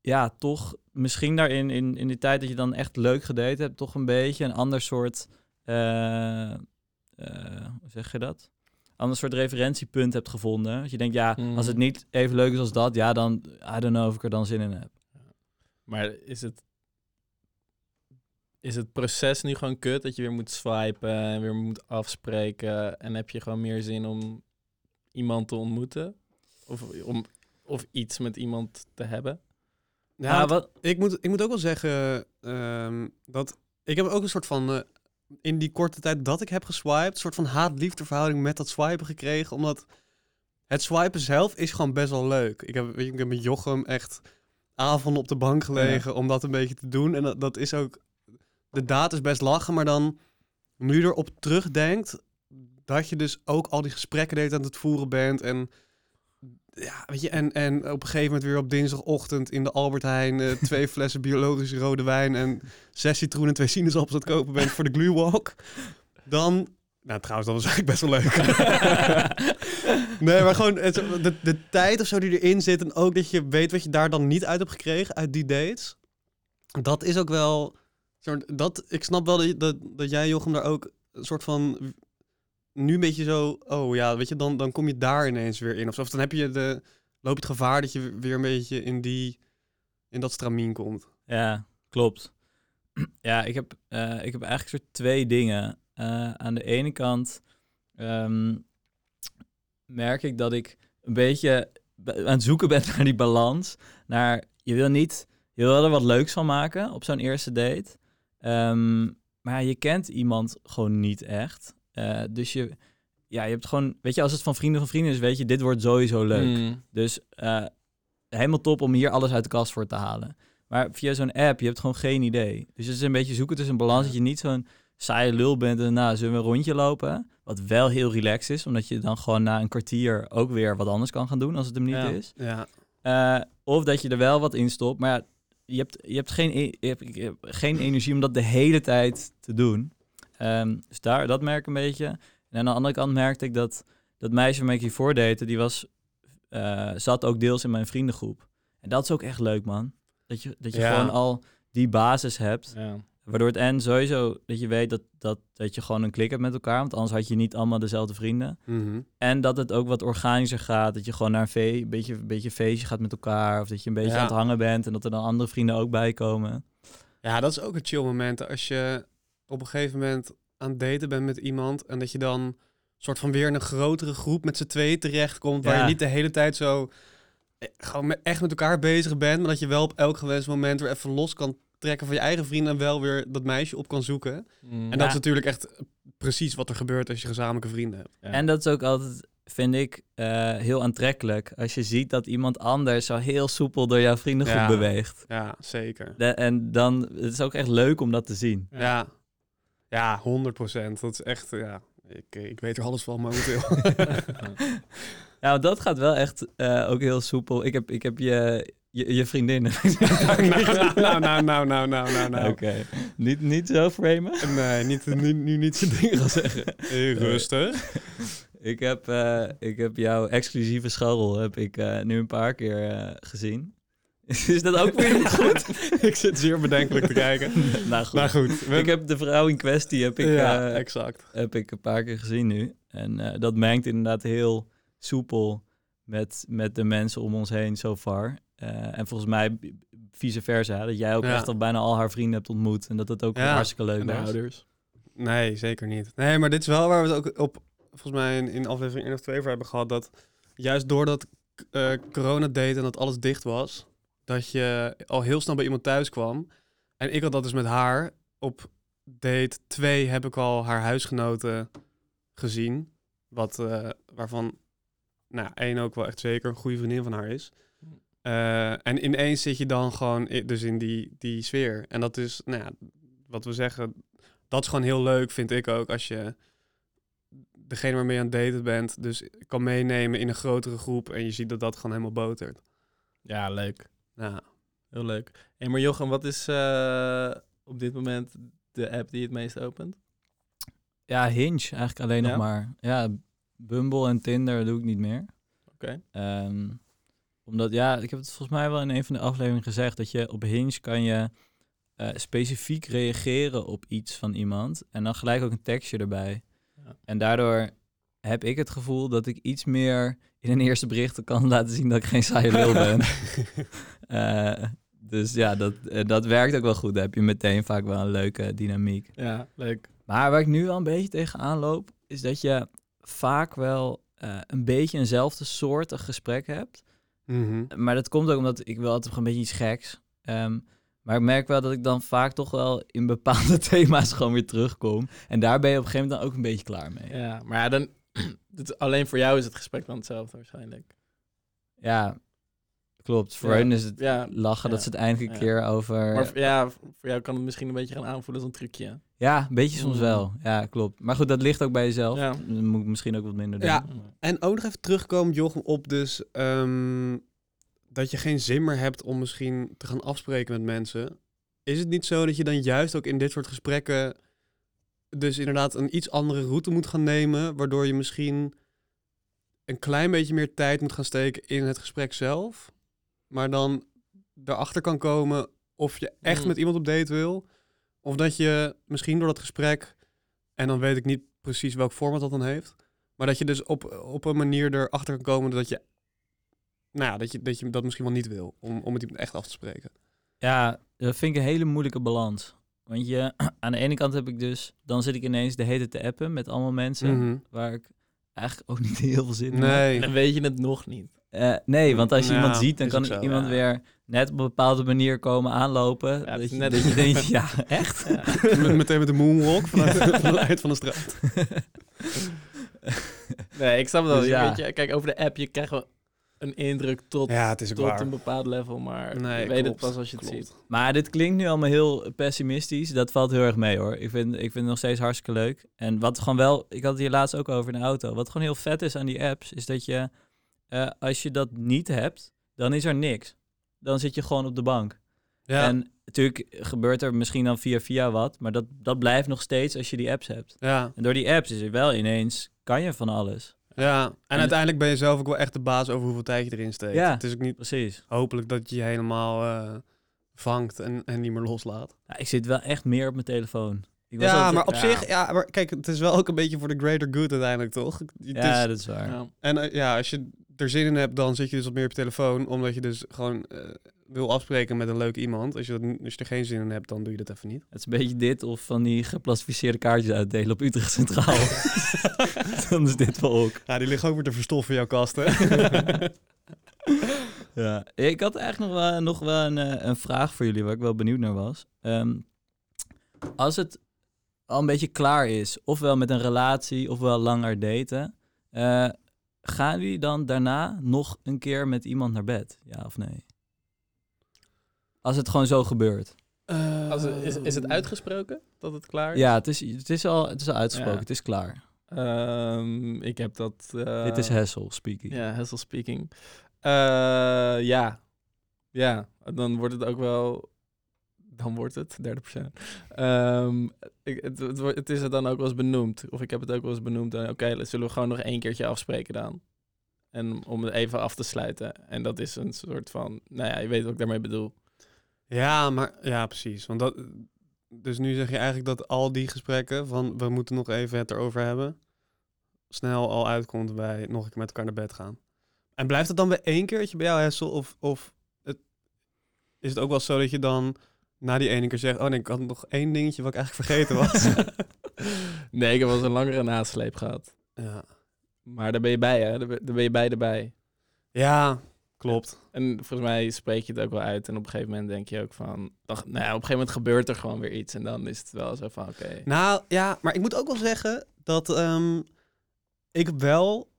ja, toch misschien daarin, in, in die tijd dat je dan echt leuk gedate hebt, toch een beetje een ander soort, eh, eh, hoe zeg je dat? Ander soort referentiepunt hebt gevonden. Dat je denkt, ja, Mhm. als het niet even leuk is als dat, ja, dan, I don't know of ik er dan zin in heb. Maar is het, is het proces nu gewoon kut? Dat je weer moet swipen en weer moet afspreken? En heb je gewoon meer zin om iemand te ontmoeten? Of, om, of iets met iemand te hebben? Ja, want wat, ik, moet, ik moet ook wel zeggen ehm, dat ik heb ook een soort van, eh, in die korte tijd dat ik heb geswiped, een soort van haat-liefde verhouding met dat swipen gekregen. Omdat het swipen zelf is gewoon best wel leuk. Ik heb, weet je, ik heb met Jochem echt avonden op de bank gelegen om dat een beetje te doen. En dat, dat is ook... De daad is best lachen, maar dan... Nu je erop terugdenkt... Dat je dus ook al die gesprekken deed aan het voeren bent. En, ja, weet je, en, en op een gegeven moment weer op dinsdagochtend in de Albert Heijn... eh, [LAUGHS] twee flessen biologische rode wijn en zes citroenen en twee sinaasappels aan het kopen bent voor de glue walk. Dan... Nou, trouwens, dat was eigenlijk best wel leuk. [LAUGHS] nee, maar gewoon het, de, de tijd of zo die erin zit... en ook dat je weet wat je daar dan niet uit hebt gekregen uit die dates... dat is ook wel... Dat, ik snap wel dat, dat jij, Jochem, daar ook een soort van... nu een beetje zo... oh ja, weet je, dan, dan kom je daar ineens weer in. Of, of dan heb je de, loop je het gevaar dat je weer een beetje in, die, in dat stramien komt. Ja, klopt. [CLEARS THROAT] Ja, ik heb, eh, ik heb eigenlijk soort twee dingen. Eh, aan de ene kant ehm, merk ik dat ik een beetje be- aan het zoeken ben [LAUGHS] naar die balans. Naar, je wil niet, je wil er wat leuks van maken op zo'n eerste date. Ehm, maar je kent iemand gewoon niet echt. Eh, dus je, ja, je hebt gewoon, weet je, als het van vrienden van vrienden is, weet je, dit wordt sowieso leuk. Mm. Dus eh, helemaal top om hier alles uit de kast voor te halen. Maar via zo'n app, je hebt gewoon geen idee. Dus het is een beetje zoeken tussen een balans dat je niet zo'n saaie lul bent en nou, zullen we een rondje lopen? Wat wel heel relaxed is, omdat je dan gewoon na een kwartier ook weer wat anders kan gaan doen als het hem niet Ja. is. Ja, Eh, of dat je er wel wat in stopt, maar ja, je hebt, je hebt, geen, e- je hebt, je hebt geen energie om dat de hele tijd te doen. Ehm, dus daar, dat merk ik een beetje. En aan de andere kant merkte ik dat dat meisje waarmee ik hiervoor date, die was, eh, zat ook deels in mijn vriendengroep. En dat is ook echt leuk, man. Dat je, dat je Ja. gewoon al die basis hebt. Ja. Waardoor het en sowieso dat je weet dat, dat, dat je gewoon een klik hebt met elkaar. Want anders had je niet allemaal dezelfde vrienden. Mhm. En dat het ook wat organischer gaat. Dat je gewoon naar een, een, beetje, een beetje feestje gaat met elkaar. Of dat je een beetje Ja. aan het hangen bent. En dat er dan andere vrienden ook bij komen. Ja, dat is ook een chill moment. Als je op een gegeven moment aan het daten bent met iemand en dat je dan soort van weer in een grotere groep met z'n tweeën terechtkomt, waar Ja. je niet de hele tijd zo eh, gewoon met, echt met elkaar bezig bent, maar dat je wel op elk gewenst moment weer even los kan trekken van je eigen vrienden en wel weer dat meisje op kan zoeken. Mm. En dat is natuurlijk echt precies wat er gebeurt als je gezamenlijke vrienden hebt. Ja. En dat is ook altijd, vind ik, eh, heel aantrekkelijk. Als je ziet dat iemand anders zo heel soepel door jouw vriendengroep Ja. beweegt. Ja, zeker. De- en dan het is ook echt leuk om dat te zien. Ja, ja, 100 procent. Dat is echt, ja, ik, eh, ik weet er alles van momenteel. [LAUGHS] Ja, dat gaat wel echt eh, ook heel soepel. Ik heb, ik heb je, je, je vriendin. [LAUGHS] [LAUGHS] nou, nou, nou, nou, nou, nou, nou, nou. Oké. Niet, niet zo framen? Nee, niet, nu, nu niet zo'n dingen gaan zeggen. Hey, rustig. Ik heb, eh, ik heb jouw exclusieve scharrel heb ik, nu een paar keer gezien. [LAUGHS] Is dat ook weer niet goed? [LAUGHS] ik zit zeer bedenkelijk te kijken. [LAUGHS] nou goed. Nou goed. we- ik heb de vrouw in kwestie heb ik, ja, eh, exact. heb ik een paar keer gezien nu. En eh, dat mengt inderdaad heel soepel met, met de mensen om ons heen so far. Eh, en volgens mij vice versa. Dat jij ook Ja. echt al bijna al haar vrienden hebt ontmoet. En dat dat ook Ja. hartstikke leuk was. ouders. Nee, zeker niet. Nee, maar dit is wel waar we het ook op, volgens mij in, in aflevering 1 of 2 voor hebben gehad. Dat juist doordat corona deed en dat alles dicht was, dat je al heel snel bij iemand thuis kwam. En ik had dat dus met haar. Op date 2 heb ik al haar huisgenoten gezien. Wat, eh, waarvan, nou, één ook wel echt zeker een goede vriendin van haar is. Eh, en ineens zit je dan gewoon dus in die, die sfeer. En dat is, nou ja, wat we zeggen, dat is gewoon heel leuk, vind ik ook, als je degene waarmee je aan het daten bent, dus kan meenemen in een grotere groep en je ziet dat dat gewoon helemaal botert. Ja, leuk. Ja. Heel leuk. Hey, maar Jochem, wat is eh, op dit moment de app die je het meest opent? Ja, Hinge eigenlijk alleen Ja? nog maar. Ja, Bumble en Tinder doe ik niet meer. Oké. Ehm, omdat, ja, ik heb het volgens mij wel in een van de afleveringen gezegd, dat je op Hinge kan je eh, specifiek reageren op iets van iemand en dan gelijk ook een tekstje erbij. Ja. En daardoor heb ik het gevoel dat ik iets meer in een eerste bericht kan laten zien dat ik geen saaie lul ben. [LAUGHS] Eh, dus ja, dat, eh, dat werkt ook wel goed. Dan heb je meteen vaak wel een leuke dynamiek. Ja, leuk. Maar waar ik nu wel een beetje tegenaan loop, is dat je vaak wel eh, een beetje eenzelfde soortig gesprek hebt. Mhm. Maar dat komt ook omdat ik wil altijd een beetje iets geks. Ehm, maar ik merk wel dat ik dan vaak toch wel in bepaalde [LAUGHS] thema's gewoon weer terugkom. En daar ben je op een gegeven moment dan ook een beetje klaar mee. Ja, maar ja, dan... alleen voor jou is het gesprek dan hetzelfde waarschijnlijk. Ja, klopt. Voor Ja. hen is het Ja, lachen dat ze het eindelijk ja. een keer over... maar v- ja, voor jou kan het misschien een beetje gaan aanvoelen als een trucje. Ja, een beetje soms Mm. wel. Ja, klopt. Maar goed, dat ligt ook bij jezelf. Ja. Dan moet ik misschien ook wat minder doen. Ja. En ook nog even terugkomen, Jochem, op dus ehm, dat je geen zin meer hebt om misschien te gaan afspreken met mensen. Is het niet zo dat je dan juist ook in dit soort gesprekken dus inderdaad een iets andere route moet gaan nemen, waardoor je misschien een klein beetje meer tijd moet gaan steken in het gesprek zelf, maar dan erachter kan komen of je echt Mm. met iemand op date wil, of dat je misschien door dat gesprek, en dan weet ik niet precies welk format dat dan heeft, maar dat je dus op, op een manier erachter kan komen dat je, nou ja, dat je dat, je dat misschien wel niet wil, om, om met iemand echt af te spreken. Ja, dat vind ik een hele moeilijke balans. Want je, [CLEARS THROAT] aan de ene kant heb ik dus, dan zit ik ineens de hele tijd te appen met allemaal mensen Mhm. waar ik eigenlijk ook [LAUGHS] niet heel veel zin in heb. Nee. En dan weet je het nog niet. Eh, nee, want als je Ja, iemand ziet, dan kan zo, iemand ja. weer net op een bepaalde manier komen aanlopen. dat, je, net- dat je denkt, [LAUGHS] ja, echt? [LAUGHS] Met- Meteen met de moonwalk vanuit, vanuit van de straat. Nee, ik snap dat. Dus ja. Weet je, kijk, over de app, je krijgt wel een indruk tot, Ja, het is ook tot waar. een bepaald level, maar Nee, je weet het pas als je het klopt. ziet. Maar dit klinkt nu allemaal heel pessimistisch. Dat valt heel erg mee hoor. Ik vind, ik vind het nog steeds hartstikke leuk. En wat gewoon wel, ik had het hier laatst ook over in de auto. Wat gewoon heel vet is aan die apps, is dat je, eh, als je dat niet hebt, dan is er niks. Dan zit je gewoon op de bank. Ja, En natuurlijk gebeurt er misschien dan via via wat, maar dat, dat blijft nog steeds als je die apps hebt. ja, En door die apps is er wel ineens, kan je van alles. Ja. En, En- uiteindelijk ben je zelf ook wel echt de baas over hoeveel tijd je erin steekt. Ja. Het is ook niet Precies. hopelijk dat je je helemaal eh, vangt en, en niet meer loslaat. Ja, ik zit wel echt meer op mijn telefoon. Ik was Ja, altijd- maar op ja. zich, ja, maar kijk, het is wel ook een beetje voor de greater good uiteindelijk, toch? Het Ja, is- dat is waar. Ja. En eh, ja, als je er zin in hebt, dan zit je dus wat meer op je telefoon, omdat je dus gewoon eh, wil afspreken met een leuk iemand. Als je, dat, als je er geen zin in hebt, dan doe je dat even niet. Het is een beetje dit of van die geplastificeerde kaartjes uitdelen op Utrecht Centraal. [LAUGHS] Dan is dit wel ook. Ja, die liggen ook weer te verstoffen in jouw kasten. [LAUGHS] Ja. Ik had eigenlijk nog wel, nog wel een, eh, een vraag voor jullie waar ik wel benieuwd naar was. Ehm, als het al een beetje klaar is, ofwel met een relatie, ofwel langer daten, eh, gaan jullie dan daarna nog een keer met iemand naar bed? Ja of nee? Als het gewoon zo gebeurt. Als het- is, is het uitgesproken dat het klaar is? Ja, het is, het is, al, het is al uitgesproken, Ja. het is klaar. Ehm, ik heb dat... eh, Dit is Hessel speaking. Ja, Hessel speaking. Eh, ja. Ja, dan wordt het ook wel... Dan wordt het, derde persoon. Ehm, ik, het, het, het is er dan ook wel eens benoemd. Of ik heb het ook wel eens benoemd. en Oké, zullen we gewoon nog één keertje afspreken dan? En om het even af te sluiten. En dat is een soort van... Nou ja, je weet wat ik daarmee bedoel. Ja, maar ja, precies. Want dat, dus nu zeg je eigenlijk dat al die gesprekken van we moeten nog even het erover hebben, snel al uitkomt bij nog een keer met elkaar naar bed gaan. En blijft het dan bij één keertje bij jou, Hessel? Of, of het, is het ook wel zo dat je dan na die ene keer zegt, oh nee, ik had nog één dingetje wat ik eigenlijk vergeten was. [LAUGHS] nee, ik heb wel eens een langere nasleep gehad. ja. Maar daar ben je bij, hè? Daar ben je beide bij. ja, klopt. En volgens mij spreek je het ook wel uit. En op een gegeven moment denk je ook van... Dan, nou ja, op een gegeven moment gebeurt er gewoon weer iets. En dan is het wel zo van, oké. Nou ja, maar ik moet ook wel zeggen dat ehm, ik wel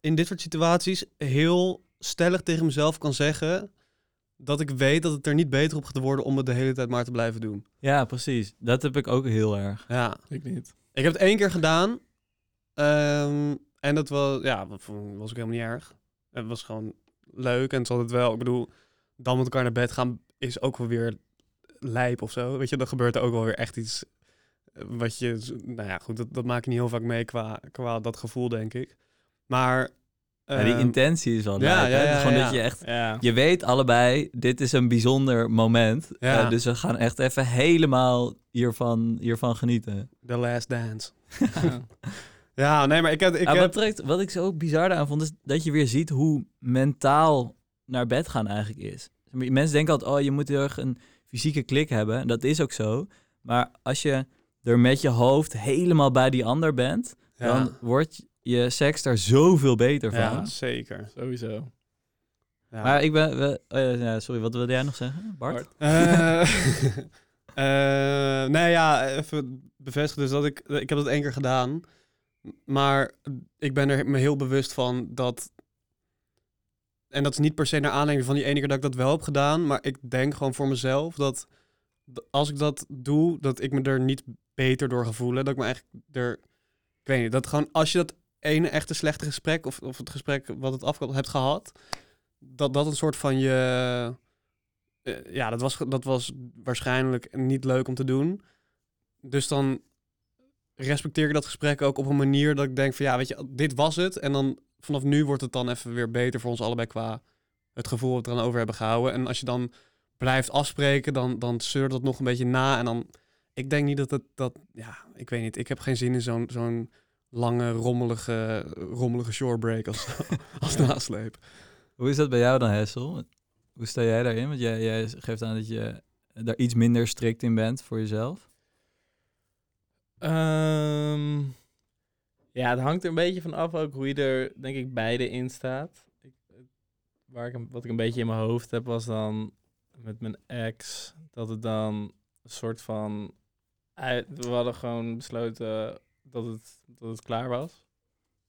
in dit soort situaties heel stellig tegen mezelf kan zeggen dat ik weet dat het er niet beter op gaat worden om het de hele tijd maar te blijven doen. Ja, precies. Dat heb ik ook heel erg. Ja, Ik niet. ik heb het één keer gedaan ehm, en dat was, ja, was ook helemaal niet erg. Het was gewoon leuk en het is altijd wel, ik bedoel, dan met elkaar naar bed gaan is ook wel weer lijp of zo. Weet je, dan gebeurt er ook wel weer echt iets eh, wat je, nou ja, goed, dat, dat maak je niet heel vaak mee qua, qua dat gevoel, denk ik. Maar... Ja, die ehm, intentie is wel ja, leuk. ja, hè? ja, Gewoon ja. dat je echt... Ja. Je weet allebei, dit is een bijzonder moment. Ja. Eh, dus we gaan echt even helemaal hiervan, hiervan genieten. The Last Dance. [LAUGHS] [LAUGHS] Ja. Ja, nee, maar ik heb... Ik Ah, heb wat, trekt, wat ik zo bizar daaraan vond, is dat je weer ziet hoe mentaal naar bed gaan eigenlijk is. Mensen denken altijd, oh, je moet heel erg een fysieke klik hebben. En dat is ook zo. Maar als je er met je hoofd helemaal bij die ander bent, ja, dan wordt je seks daar zoveel beter van. ja, zeker. Sowieso. Ja. Maar ik ben... we- oh ja, ja, sorry, wat wilde jij nog zeggen, Bart? Bart? Eh, [LAUGHS] eh, nee, ja, even bevestigen dus dat ik... Ik heb dat één keer gedaan. Maar ik ben er me heel bewust van dat... en dat is niet per se naar aanleiding van die ene keer dat ik dat wel heb gedaan, maar ik denk gewoon voor mezelf dat als ik dat doe, dat ik me er niet beter door ga voelen. Dat ik me eigenlijk er, ik weet niet, dat gewoon als je dat ene echte slechte gesprek of, of het gesprek wat het afkomt hebt gehad, dat dat een soort van je, eh, ja, dat was, dat was waarschijnlijk niet leuk om te doen. Dus dan respecteer ik dat gesprek ook op een manier dat ik denk van ja, weet je, dit was het. En dan vanaf nu wordt het dan even weer beter voor ons allebei qua het gevoel dat we er dan over hebben gehouden. En als je dan blijft afspreken, dan, dan zeurt dat nog een beetje na. En dan, ik denk niet dat het, dat, ja, ik weet niet. Ik heb geen zin in zo'n zo'n lange, rommelige, rommelige shorebreak als, [LAUGHS] als nasleep. Hoe is dat bij jou dan, Hessel? Hoe sta jij daarin? Want jij, jij geeft aan dat je daar iets minder strikt in bent voor jezelf. Ehm, ja, het hangt er een beetje van af ook hoe je er, denk ik, beide in staat. Ik, waar ik, wat ik een beetje in mijn hoofd heb, was dan met mijn ex, dat het dan een soort van... We hadden gewoon besloten dat het, dat het klaar was.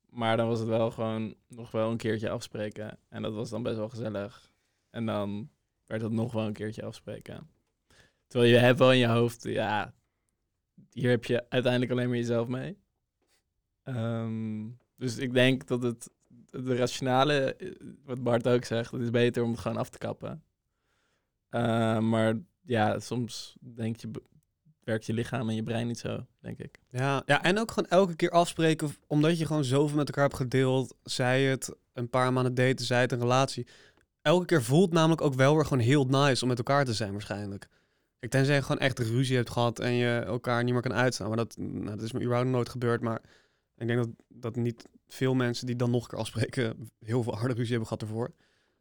Maar dan was het wel gewoon nog wel een keertje afspreken. En dat was dan best wel gezellig. En dan werd het nog wel een keertje afspreken. Terwijl je hebt wel in je hoofd, ja, hier heb je uiteindelijk alleen maar jezelf mee. Ehm, dus ik denk dat het de rationale, eh, wat Bart ook zegt, het is beter om het gewoon af te kappen. Eh, maar ja, soms denk je, werkt je lichaam en je brein niet zo, denk ik. Ja, ja, en ook gewoon elke keer afspreken, omdat je gewoon zoveel met elkaar hebt gedeeld. Zij het een paar maanden daten, zij het een relatie. Elke keer voelt namelijk ook wel weer gewoon heel nice om met elkaar te zijn waarschijnlijk. Ik tenzij je gewoon echt ruzie hebt gehad en je elkaar niet meer kan uitstaan. Maar dat, nou, dat is me überhaupt nooit gebeurd. Maar ik denk dat, dat niet veel mensen die dan nog een keer afspreken [LAUGHS] heel veel harde ruzie hebben gehad ervoor.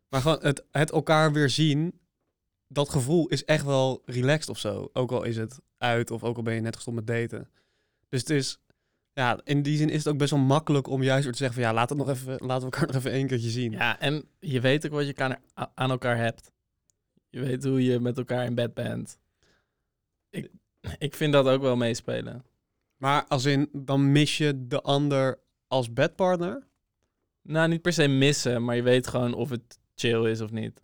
Maar gewoon het, het elkaar weer zien, dat gevoel is echt wel relaxed of zo. Ook al is het uit of ook al ben je net gestopt met daten. Dus het is, ja, in die zin is het ook best wel makkelijk om juist weer te zeggen van ja, laat het nog even, laten we elkaar [LAUGHS] nog even één keertje zien. Ja, en je weet ook wat je aan elkaar hebt. Je weet hoe je met elkaar in bed bent. Ik, ik vind dat ook wel meespelen. Maar als in, dan mis je de ander als bedpartner. Nou, niet per se missen, maar je weet gewoon of het chill is of niet.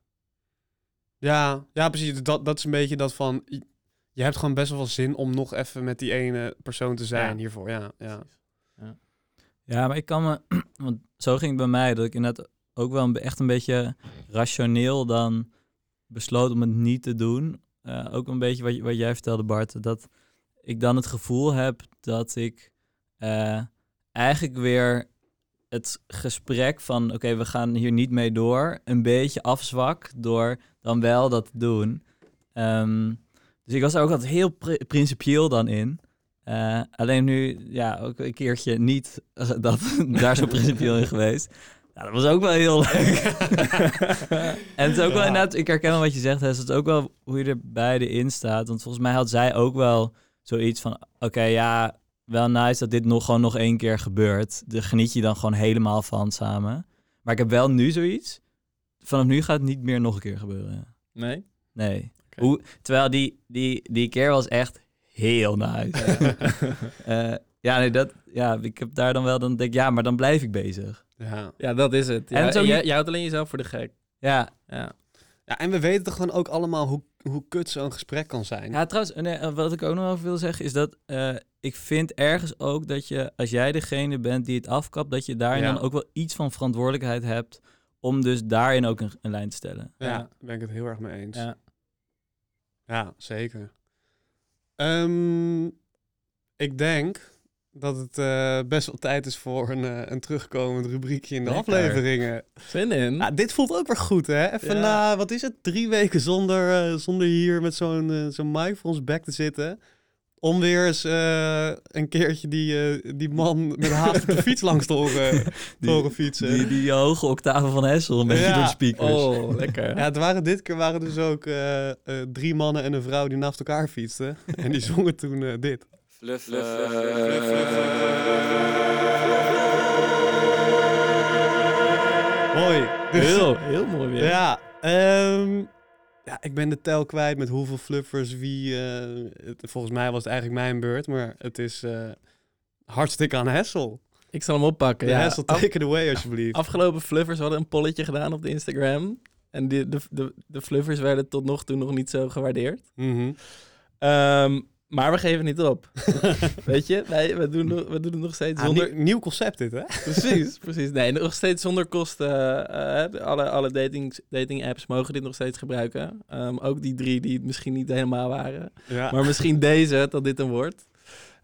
Ja, ja precies. Dat, dat is een beetje dat van, je- hebt gewoon best wel veel zin om nog even met die ene persoon te zijn Ja. hiervoor. Ja, ja. Ja, maar ik kan me... [CLEARS THROAT] Want zo ging het bij mij, dat ik inderdaad ook wel echt een beetje rationeel dan besloot om het niet te doen. Eh, ook een beetje wat, wat jij vertelde, Bart. Dat ik dan het gevoel heb dat ik eh, eigenlijk weer het gesprek van... Oké, we gaan hier niet mee door. Een beetje afzwak door dan wel dat te doen. Ehm, dus ik was ook altijd heel pri- principieel dan in. Eh, alleen nu, ja, ook een keertje niet [LAUGHS] dat, daar zo principieel in geweest. Ja, dat was ook wel heel leuk. [LAUGHS] [LAUGHS] en het is ook wel inderdaad, ik herken wel wat je zegt, Hess, het is ook wel hoe je er beide in staat. Want volgens mij had zij ook wel zoiets van, oké, ja, wel nice dat dit nog gewoon nog één keer gebeurt. Daar geniet je dan gewoon helemaal van samen. Maar ik heb wel nu zoiets, vanaf nu gaat het niet meer nog een keer gebeuren. Nee? Nee. Hoe, terwijl die, die, die keer was echt heel nice. [LAUGHS] Eh, ja, nee, dat, ja, ik heb daar dan wel, dan denk ik, ja, maar dan blijf ik bezig. Ja. Ja, dat is het. En Ja, jij, niet- jij houdt alleen jezelf voor de gek. Ja, Ja. ja, en we weten toch gewoon ook allemaal hoe, hoe kut zo'n gesprek kan zijn. ja trouwens, nee, eh, wat ik ook nog over wil zeggen is dat eh, ik vind ergens ook dat je, als jij degene bent die het afkapt, dat je daarin Ja. dan ook wel iets van verantwoordelijkheid hebt om dus daarin ook een, een lijn te stellen. Ja, ben ik het heel erg mee eens. Ja, Ja. zeker. Ehm, ik denk dat het eh, best wel tijd is voor een, eh, een terugkomend rubriekje in de Lekker. afleveringen. Zin in? Ja, dit voelt ook weer goed, hè? Even Ja. na, wat is het, drie weken zonder, eh, zonder hier met zo'n zo'n mic voor ons bek te zitten. Om weer eens een keertje die, die man met haast de fiets langs te horen, [LAUGHS] horen fietsen. Die, die hoge octaven van Hessel, beetje Ja. door de speakers. Oh, lekker. Ja, het waren, dit keer waren dus ook drie mannen en een vrouw die naast elkaar fietsten. [LAUGHS] en die zongen toen eh, dit. Mooi. Dus- Heel, heel mooi weer. Ja, ehm, ja, ik ben de tel kwijt met hoeveel fluffers wie... eh, het, volgens mij was het eigenlijk mijn beurt, maar het is eh, hartstikke aan Hessel. ik zal hem oppakken. De Ja, hassle, Af- take it away alsjeblieft. afgelopen fluffers hadden een polletje gedaan op de Instagram. En die, de, de, de fluffers werden tot nog toe nog niet zo gewaardeerd. Mhm. Ehm, maar we geven niet op. [LAUGHS] Weet je, wij, we, doen, we doen het nog steeds Ah, zonder... nieuw, nieuw concept dit, hè? [LAUGHS] Precies, precies. Nee, nog steeds zonder kosten. eh, alle alle dating, dating apps mogen dit nog steeds gebruiken. Ehm, ook die drie die het misschien niet helemaal waren. Ja. Maar misschien deze, dat dit een wordt.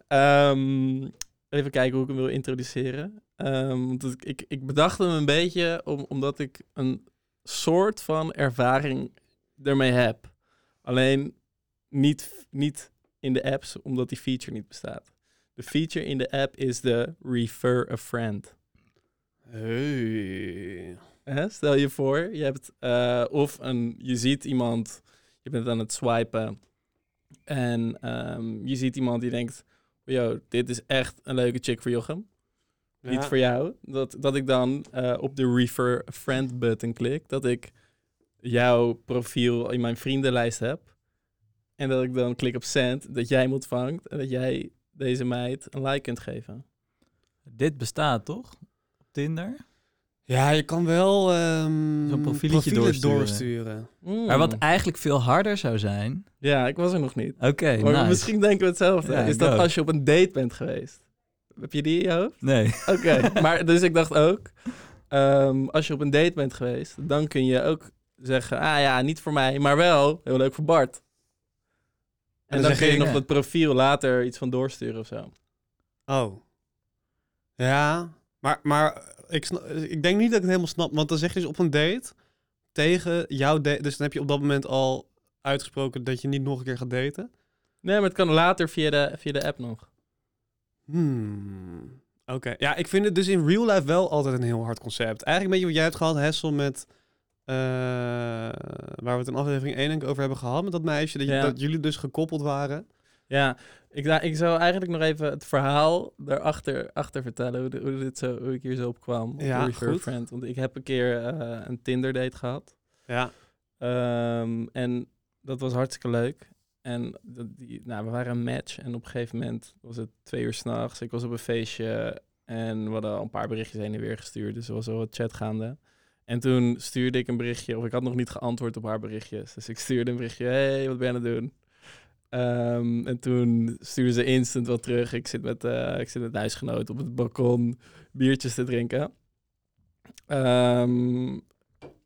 Ehm, even kijken hoe ik hem wil introduceren. Ehm, want ik, ik bedacht hem een beetje om, omdat ik een soort van ervaring ermee heb. Alleen niet, niet in de apps, omdat die feature niet bestaat. De feature in de app is de refer a friend. Hey. Hè? Stel je voor, je hebt eh, of een, je ziet iemand, je bent aan het swipen en ehm, je ziet iemand die denkt, yo, dit is echt een leuke chick voor Jochem, niet voor jou. Dat, dat ik dan eh, op de refer a friend button klik, dat ik jouw profiel in mijn vriendenlijst heb en dat ik dan klik op send, dat jij hem ontvangt en dat jij deze meid een like kunt geven. Dit bestaat toch? Op Tinder? Ja, je kan wel ehm Zo'n profieletje doorsturen. doorsturen. Hmm. Maar wat eigenlijk veel harder zou zijn... Ja, ik was er nog niet. Oké, Maar nice. misschien denken we hetzelfde. Ja, is dat ook. als je op een date bent geweest? Heb je die in je hoofd? Nee. Oké, [LAUGHS] maar dus ik dacht ook, ehm, als je op een date bent geweest, dan kun je ook zeggen, ah ja, niet voor mij, maar wel heel leuk voor Bart. En, dan kun je je, nog dat profiel later iets van doorsturen of zo. Oh. Ja, maar, maar ik, snap, ik denk niet dat ik het helemaal snap. Want dan zeg je dus op een date tegen jouw date. Dus dan heb je op dat moment al uitgesproken dat je niet nog een keer gaat daten. Nee, maar het kan later via de, via de app nog. Hmm. Oké. Ja, ik vind het dus in real life wel altijd een heel hard concept. Eigenlijk een beetje wat jij hebt gehad, Hessel, met... eh, waar we het in aflevering 1 denk ik over hebben gehad met dat meisje. Dat, je, Ja. dat jullie dus gekoppeld waren. Ja, ik, ik zou eigenlijk nog even het verhaal daarachter achter vertellen. Hoe, de- hoe, dit zo, hoe ik hier zo op kwam. Op Ja, de Refer goed. Friend. Want ik heb een keer eh, een Tinder date gehad. Ja. Ehm, en dat was hartstikke leuk. En die, nou, we waren een match. En op een gegeven moment was het twee uur s'nachts. Ik was op een feestje. En we hadden al een paar berichtjes heen en weer gestuurd. Dus er was al wat chat gaande. En toen stuurde ik een berichtje. Of ik had nog niet geantwoord op haar berichtjes. Dus ik stuurde een berichtje. hey, wat ben je aan het doen? Ehm, en toen stuurde ze instant wat terug. Ik zit met, eh ik zit met huisgenoot op het balkon biertjes te drinken. Ehm,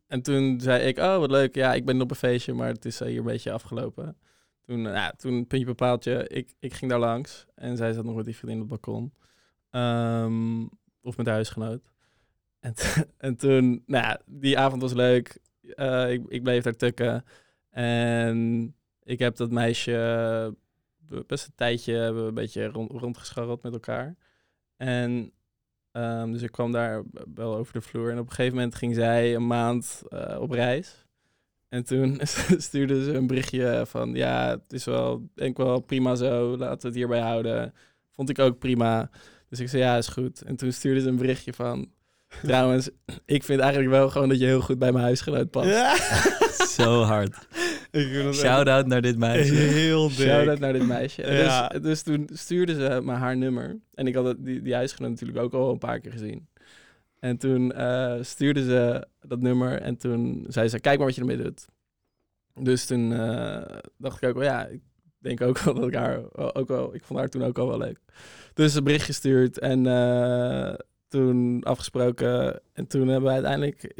en toen zei ik, oh wat leuk, ja, ik ben op een feestje, maar het is eh, hier een beetje afgelopen. Toen, eh, ja, toen puntje bepaaltje, ik, ik ging daar langs en zij zat nog met die vriendin op het balkon. Ehm, of met huisgenoot. En, [LAUGHS] en toen, nou ja, die avond was leuk. Eh, ik, ik bleef daar tukken. En ik heb dat meisje eh, best een tijdje hebben we een beetje rond, rondgescharreld met elkaar. En ehm, dus ik kwam daar wel over de vloer. En op een gegeven moment ging zij een maand eh, op reis. En toen [LAUGHS] stuurde ze een berichtje van... Ja, het is wel, denk wel prima zo. Laten we het hierbij houden. Vond ik ook prima. Dus ik zei, ja, is goed. En toen stuurde ze een berichtje van... [LAUGHS] Trouwens, ik vind eigenlijk wel gewoon dat je heel goed bij mijn huisgenoot past. Ja. [LAUGHS] Zo hard. Shout-out naar dit meisje. Heel dik. Shout-out naar dit meisje. Ja. Dus, dus toen stuurde ze me haar nummer. En ik had het, die, die huisgenoot natuurlijk ook al een paar keer gezien. En toen eh, stuurde ze dat nummer en toen zei ze, kijk maar wat je ermee doet. Dus toen eh, dacht ik ook wel, ja, ik denk ook wel dat ik haar ook wel, ik vond haar toen ook al wel leuk. Dus een bericht gestuurd en eh, toen afgesproken. En toen hebben we uiteindelijk,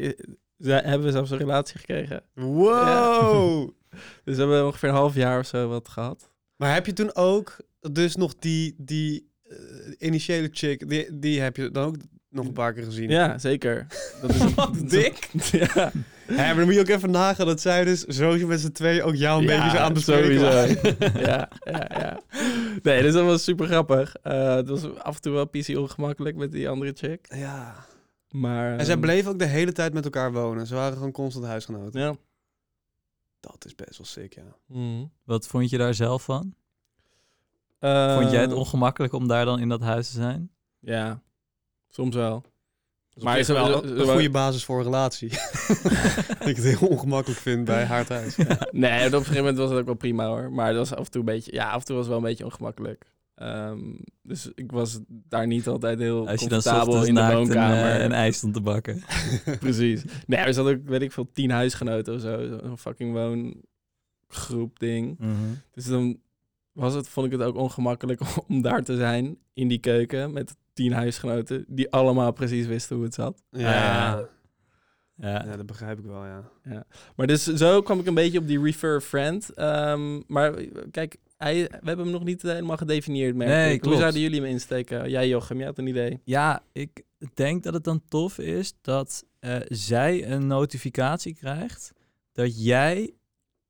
hebben we zelfs een relatie gekregen. Wow. [LAUGHS] Dus we hebben ongeveer een half jaar of zo wat gehad. Maar heb je toen ook dus nog die, die eh, initiële chick, die, die heb je dan ook nog een paar keer gezien? Ja, zeker. [LAUGHS] Dat is Wat dik. [LAUGHS] ja, maar dan moet je ook even nagaan dat zij dus sowieso met z'n twee ook jou een Ja, beetje zo aan het waren. sowieso. ja, ja, ja. Nee, dus dat was super grappig. Eh, het was af en toe wel PC ongemakkelijk met die andere chick. Ja. Maar, En zij ehm, bleven ook de hele tijd met elkaar wonen. Ze waren gewoon constant huisgenoten. Ja. Dat is best wel sick, ja. Mhm. Wat vond je daar zelf van? Vond jij het ongemakkelijk om daar dan in dat huis te zijn? Ja, soms wel. Maar Maar is ze- wel een een goede basis voor een relatie. [LAUGHS] dat ik het heel ongemakkelijk vind bij haar thuis. Nee, op een gegeven moment was het ook wel prima hoor. Maar het was af en toe een beetje, ja, af en toe was het wel een beetje ongemakkelijk. Ehm, dus ik was daar niet altijd heel Als je dan comfortabel in de naakt een, woonkamer. eh, een ijs stond te bakken. [LAUGHS] Precies. Nee, er zat ook, weet ik veel, tien huisgenoten of zo. Zo'n fucking woongroep ding. Mhm. Dus dan was het, vond ik het ook ongemakkelijk [LAUGHS] om daar te zijn in die keuken met tien huisgenoten die allemaal precies wisten hoe het zat. Ja, Ja. ja. Ja. dat begrijp ik wel, ja. Maar dus zo kwam ik een beetje op die refer friend. Ehm, maar kijk, hij, we hebben hem nog niet helemaal gedefinieerd, merk Nee, ik. Hoe zouden jullie hem insteken? Jij Jochem, jij had een idee. Ja, ik denk dat het dan tof is dat eh, zij een notificatie krijgt dat jij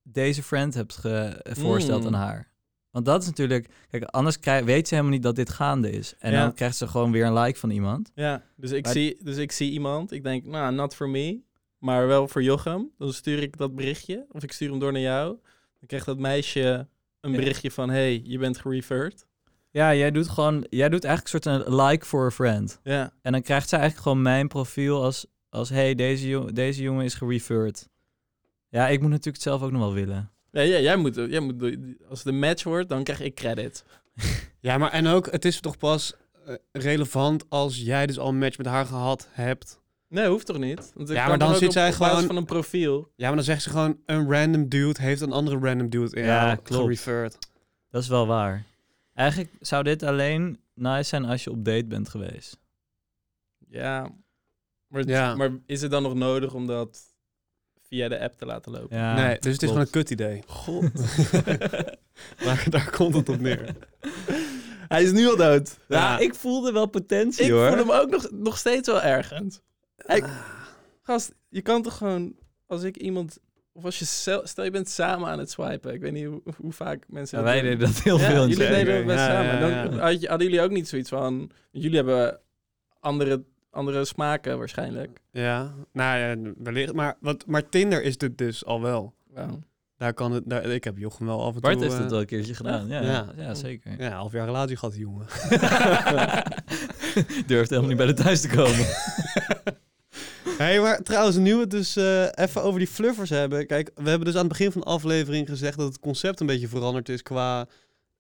deze friend hebt ge- voorsteld Mm. aan haar. Want dat is natuurlijk... Kijk, anders krij- weet ze helemaal niet dat dit gaande is. En Ja. dan krijgt ze gewoon weer een like van iemand. Ja, dus ik, Maar- zie, dus ik zie iemand. Ik denk, nou, not for me, maar wel voor Jochem. Dan stuur ik dat berichtje, of ik stuur hem door naar jou. Dan krijgt dat meisje een berichtje van, hey, je bent gereferred. Ja, jij doet gewoon... Jij doet eigenlijk een soort een like for a friend. Ja, En dan krijgt zij eigenlijk gewoon mijn profiel als... als hey, deze, jo- deze jongen is gereferred. Ja, ik moet natuurlijk het zelf ook nog wel willen. Ja, ja jij, moet, jij moet, als het een match wordt, dan krijg ik credit. [LAUGHS] Ja, maar en ook, het is toch pas eh, relevant als jij dus al een match met haar gehad hebt. Nee, hoeft toch niet? Want ik Ja, maar dan zit zij op basis gewoon- van een profiel. Ja, maar dan zegt ze gewoon, een random dude heeft een andere random dude in Ja, klopt. gereferred. Dat is wel waar. Eigenlijk zou dit alleen nice zijn als je op date bent geweest. Ja. Maar, Ja. maar is het dan nog nodig om dat via de app te laten lopen? Ja, nee, dus het is gewoon een kut idee. God. [LAUGHS] daar, daar komt het op neer. [LAUGHS] Hij is nu al dood. Ja, ik voelde wel potentie Ik hoor. voel hem ook nog, nog steeds wel ergens. Hey, gast, je kan toch gewoon, als ik iemand, of als je, zel- stel je bent samen aan het swipen. Ik weet niet hoe, hoe vaak mensen Ja, wij doen. deden dat heel Ja, veel. jullie deden dat best Ja, samen. ja, Dan ja. had je- hadden jullie ook niet zoiets van, jullie hebben andere, andere smaken waarschijnlijk. Ja, nou ja, wellicht. Maar, wat, maar Tinder is dit dus al wel. Daar kan het, daar, ik heb Jochem wel af en toe... Bart heeft eh, het wel een keertje gedaan. Ja, ja. Ja. zeker. Ja, een half jaar relatie gehad, die jongen. [LAUGHS] Durft helemaal niet bij de thuis te komen. [LAUGHS] hey, maar trouwens, nu we het dus eh, even over die fluffers hebben. Kijk, we hebben dus aan het begin van de aflevering gezegd dat het concept een beetje veranderd is qua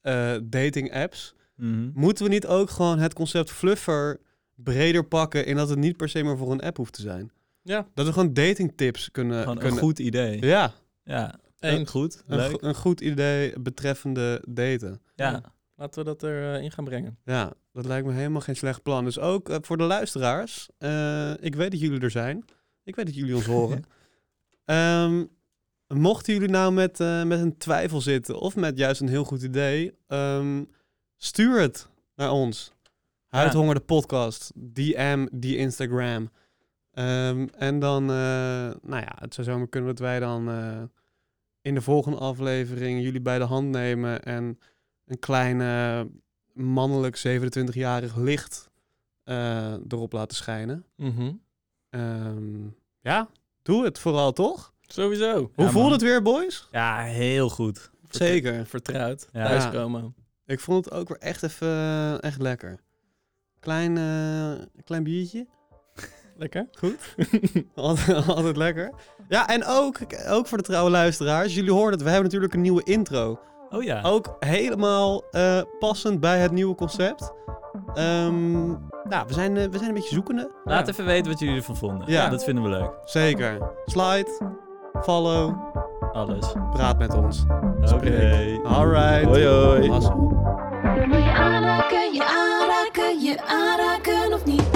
eh, dating apps. Mhm. Moeten we niet ook gewoon het concept fluffer breder pakken in dat het niet per se meer voor een app hoeft te zijn? Ja, Dat we gewoon dating tips kunnen... Gewoon een goed idee. Ja, Ja, eens. goed. een, Leuk. go- een goed idee betreffende daten. Ja. Laten we dat erin in gaan brengen. Ja, dat lijkt me helemaal geen slecht plan. Dus ook eh, voor de luisteraars. eh, ik weet dat jullie er zijn. Ik weet dat jullie ons horen. [LAUGHS] Ehm, mochten jullie nou met, eh, met een twijfel zitten of met juist een heel goed idee, ehm, stuur het naar ons. Huidhonger de podcast, DM die Instagram. Ehm, en dan, eh, nou ja, het zou zomaar kunnen dat wij dan eh, in de volgende aflevering jullie bij de hand nemen en een kleine mannelijk 27-jarig licht eh, erop laten schijnen. Mhm. Ehm, ja, doe het vooral toch? Sowieso. Hoe Ja, man. het weer, boys? Ja, heel goed. Zeker. Vertrouwd. Ja. Thuiskomen. Ik vond het ook weer echt even echt lekker. Klein, eh, klein biertje. [LAUGHS] Lekker. [LAUGHS] altijd, altijd lekker. Ja, en ook, ook voor de trouwe luisteraars. Jullie hoorden het, we hebben natuurlijk een nieuwe intro. Oh ja. Ook helemaal eh, passend bij het nieuwe concept. Ehm, nou, we zijn, eh, we zijn een beetje zoekende. Laat Ja. even weten wat jullie ervan vonden. Ja. Ja. Dat vinden we leuk. Zeker. Slide, follow, Alles. praat met ons. Oké. Alright. Hoi hoi aanraken of niet?